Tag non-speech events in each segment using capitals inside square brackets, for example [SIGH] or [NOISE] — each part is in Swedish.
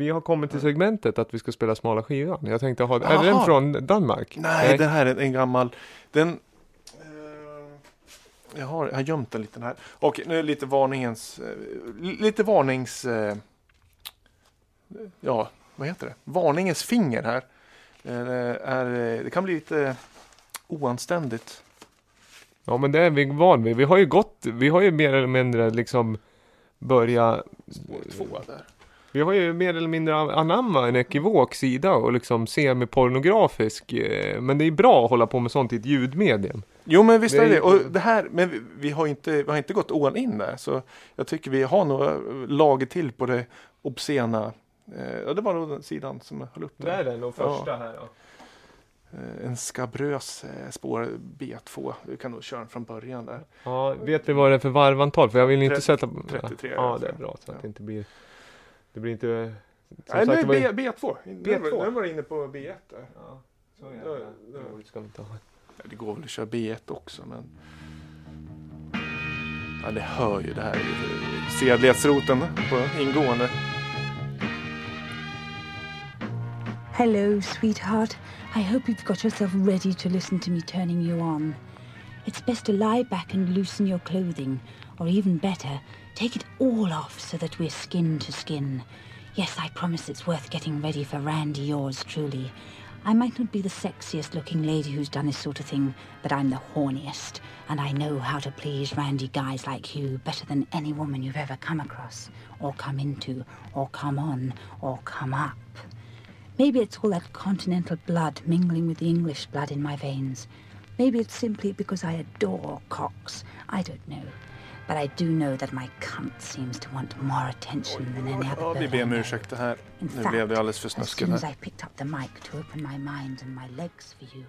Vi har kommit till segmentet att vi ska spela smala skivan. Jag tänkte ha, är den från Danmark? Nej, det här är en gammal. Den... eh, jag, har, jag har gömt den lite här. Och nu är lite varningens... eh, lite varnings... eh, ja, vad heter det? Varningens finger här. Det är, det kan bli lite oanständigt. Ja men det är vi van vid. Vi har ju gått, vi har ju mer eller mindre liksom börja Spår två där. Vi har ju mer eller mindre anamma en ekivok sida och liksom semipornografisk. eh, Men det är bra att hålla på med sånt i ett ljudmedium. Jo men visst Det är är det. Och det här, men vi, vi, har inte, vi har inte gått all in där. Så jag tycker vi har några lager till på det obscena. Eh, ja, det var nog den sidan som jag höll upp där. den och första här då. Eh, en skabrös eh, spår B2. Vi kan nog köra den från början där. Ja, vet vi vad det är för varvantal? För jag vill inte Tre- sätta... 33, Ja, alltså. det är bra så att Ja. det inte blir... Det blir inte... Som Nej, sagt, nu det var B, B2. Den var, B2. den var inne på B1 där. Ja, så ska ha. Ja, Det går väl att köra B1 också men... Ja, det hör ju det här är ju sedlighetsroten på ingående. Hello, sweetheart. I hope you've got yourself ready to listen to me turning you on. It's best to lie back and loosen your clothing, or even better, take it all off so that we're skin to skin. Yes, I promise it's worth getting ready for Randy, yours truly. I might not be the sexiest looking lady who's done this sort of thing, but I'm the horniest, and I know how to please Randy guys like you better than any woman you've ever come across, or come into, or come on, or come up. Maybe it's all that continental blood mingling with the English blood in my veins. Maybe it's simply because I adore cocks. I don't know. But I do know that my cunt seems to want more attention than any other Ja, vi ber om ursäkt det här. In Nu fact, blev det alldeles för as snuskigt soon as. I picked up the mic to open my mind and my legs for you,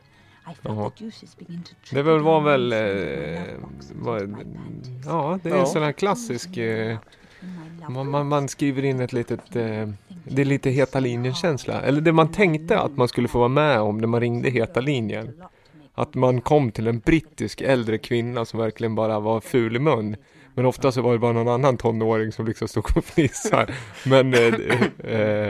Jaha. the juices begin to Det väl var väl... Eh, panties. ja, det är Ja. en sån här klassisk... Eh, man, man, man skriver in ett litet... Eh, det är lite heta linjen-känsla. Eller det man tänkte att man skulle få vara med om när man ringde heta linjen. Att man kom till en brittisk äldre kvinna som verkligen bara var ful i mun. Men ofta så var det bara någon annan tonåring som liksom stod och fnissade. Men eh, eh,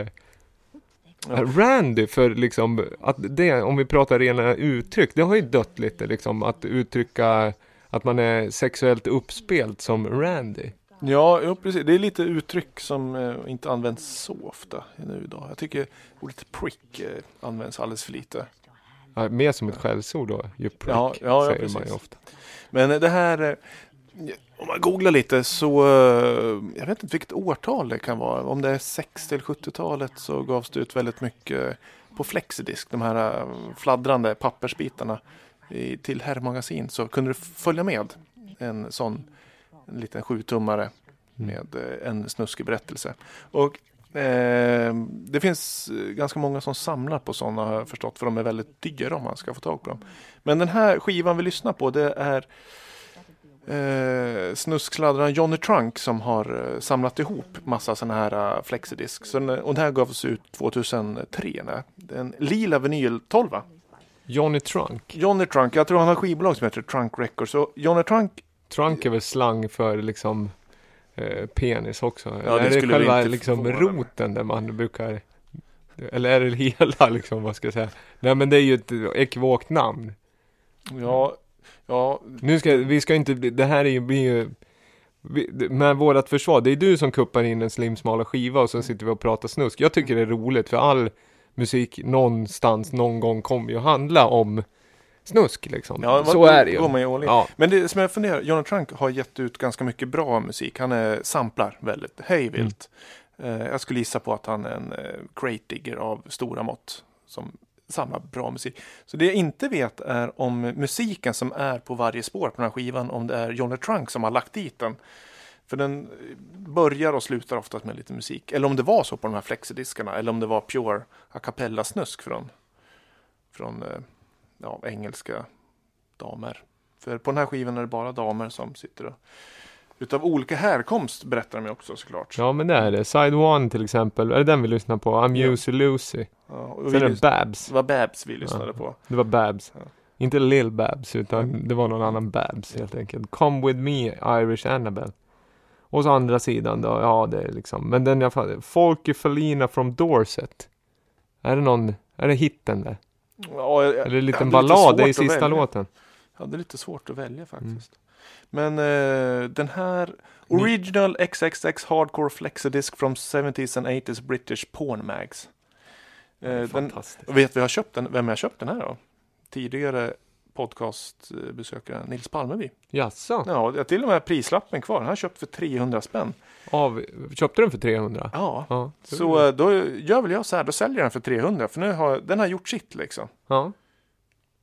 eh, Randy för liksom att det, om vi pratar rena uttryck, det har ju dött lite liksom att uttrycka att man är sexuellt uppspelt som Randy. Ja, jo, precis. Det är lite uttryck som eh, inte används så ofta nu idag. Jag tycker ordet prick eh, används alldeles för lite. Ja, mer som ett skällsord då, ju prick, Ja, ja, säger precis. man ju ofta. Men det här, eh, om man googlar lite så, eh, jag vet inte vilket årtal det kan vara. Om det är 60 eller 70-talet så gavs det ut väldigt mycket på Flexidisk, de här eh, fladdrande pappersbitarna i, till herrmagasin. Så kunde du följa med en sån en liten sjutummare med eh, en snuskig berättelse. Och eh, det finns eh, ganska många som samlar på sådana har jag förstått, för de är väldigt dyra om man ska få tag på dem. Men den här skivan vi lyssnar på det är eh, snusksladdaren Johnny Trunk som har eh, samlat ihop massa sådana här uh, flexidisk. Så den, och den här gavs ut 2003. Nej. En lila vinyl 12 Johnny Trunk. Johnny Trunk, jag tror han har skivbolag som heter Trunk Records. Så Johnny Trunk, Trunk är väl slang för liksom eh, penis också? det Eller är det själva liksom roten där man brukar eller är det hela [LAUGHS] liksom, vad ska jag säga? Nej men det är ju ett ekivokt namn. ja, ja, Nu ska, vi ska inte, det här är ju, blir ju vi, med vårat försvar, det är du som kuppar in en slimsmala skiva och så sitter vi och pratar snusk. Jag tycker det är roligt för all musik någonstans, någon gång kommer ju handla om snusk liksom. ja så är det ju. går man ju. Ja, Men det som jag funderar, Johnny Trunk har gett ut ganska mycket bra musik. Han är samplar väldigt hejvilt. Eh, jag skulle gissa på att han är en eh, crate digger av stora mått som samlar bra musik. Så det jag inte vet är om musiken som är på varje spår på den här skivan, om det är Johnny Trunk som har lagt dit den. För den eh, börjar och slutar oftast med lite musik. Eller om det var så på de här flexidiskarna. Eller om det var pure a cappella snusk från, från eh, ja, engelska damer. För på den här skivan är det bara damer som sitter och utav olika härkomst berättar de ju också såklart. ja men det är det. Side One till exempel, är det den vi lyssnar på? I'm Ja. Lucy Lucy. Ja, och Sen är det Babs. det var Babs vi lyssnade Ja. på. Det var Babs. Ja. Inte Lil Babs utan det var någon annan Babs helt enkelt. Come with me Irish Annabelle. Och så andra sidan då, ja det är liksom, men den jag fattar, Folke Felina from Dorset. Är det någon, är det hitten där? Ja, jag- Eller en liten ballad, det är sista låten. Jag hade lite svårt att välja Mm. faktiskt. Men eh, den här Original XXX Hardcore Flexodisc from 70s and 80s British Porn Mags. Eh, den, vet vi har köpt den, vem jag köpt den här då? Tidigare podcastbesökare Nils Palmeby. Jaså? Ja, jag har till och med prislappen kvar. Den har köpt för 300 spänn. Av, köpte den för 300? Ja, Ja. så eh, då gör väl jag så här. Då säljer jag den för 300 för nu har den har gjort sitt liksom. Ja.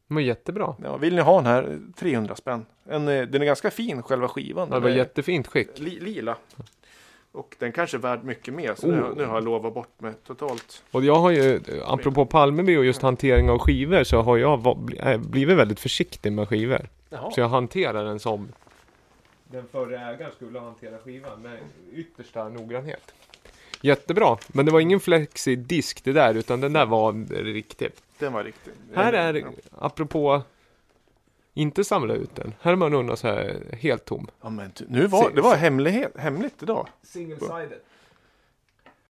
Men jättebra. Ja, vill ni ha den här 300 spänn? En, eh, den är ganska fin själva skivan. Det Den var jättefint skick. Li, lila. Och den kanske är värd mycket mer. Så Oh. nu, nu har jag lovat bort mig totalt. Och jag har ju, apropå Palmeby och just hantering av skivor, så har jag äh, blivit väldigt försiktig med skivor. Jaha. Så jag hanterar den som den förre ägaren skulle hantera skivan med yttersta noggrannhet. Jättebra, men det var ingen flexi-disk det där, utan den där var riktig. Den var riktig. Här är, Ja. apropå inte samla ut den, här är man undan så här helt tom. Ja, men nu var, det var hemlighet, hemligt idag. Single-sided.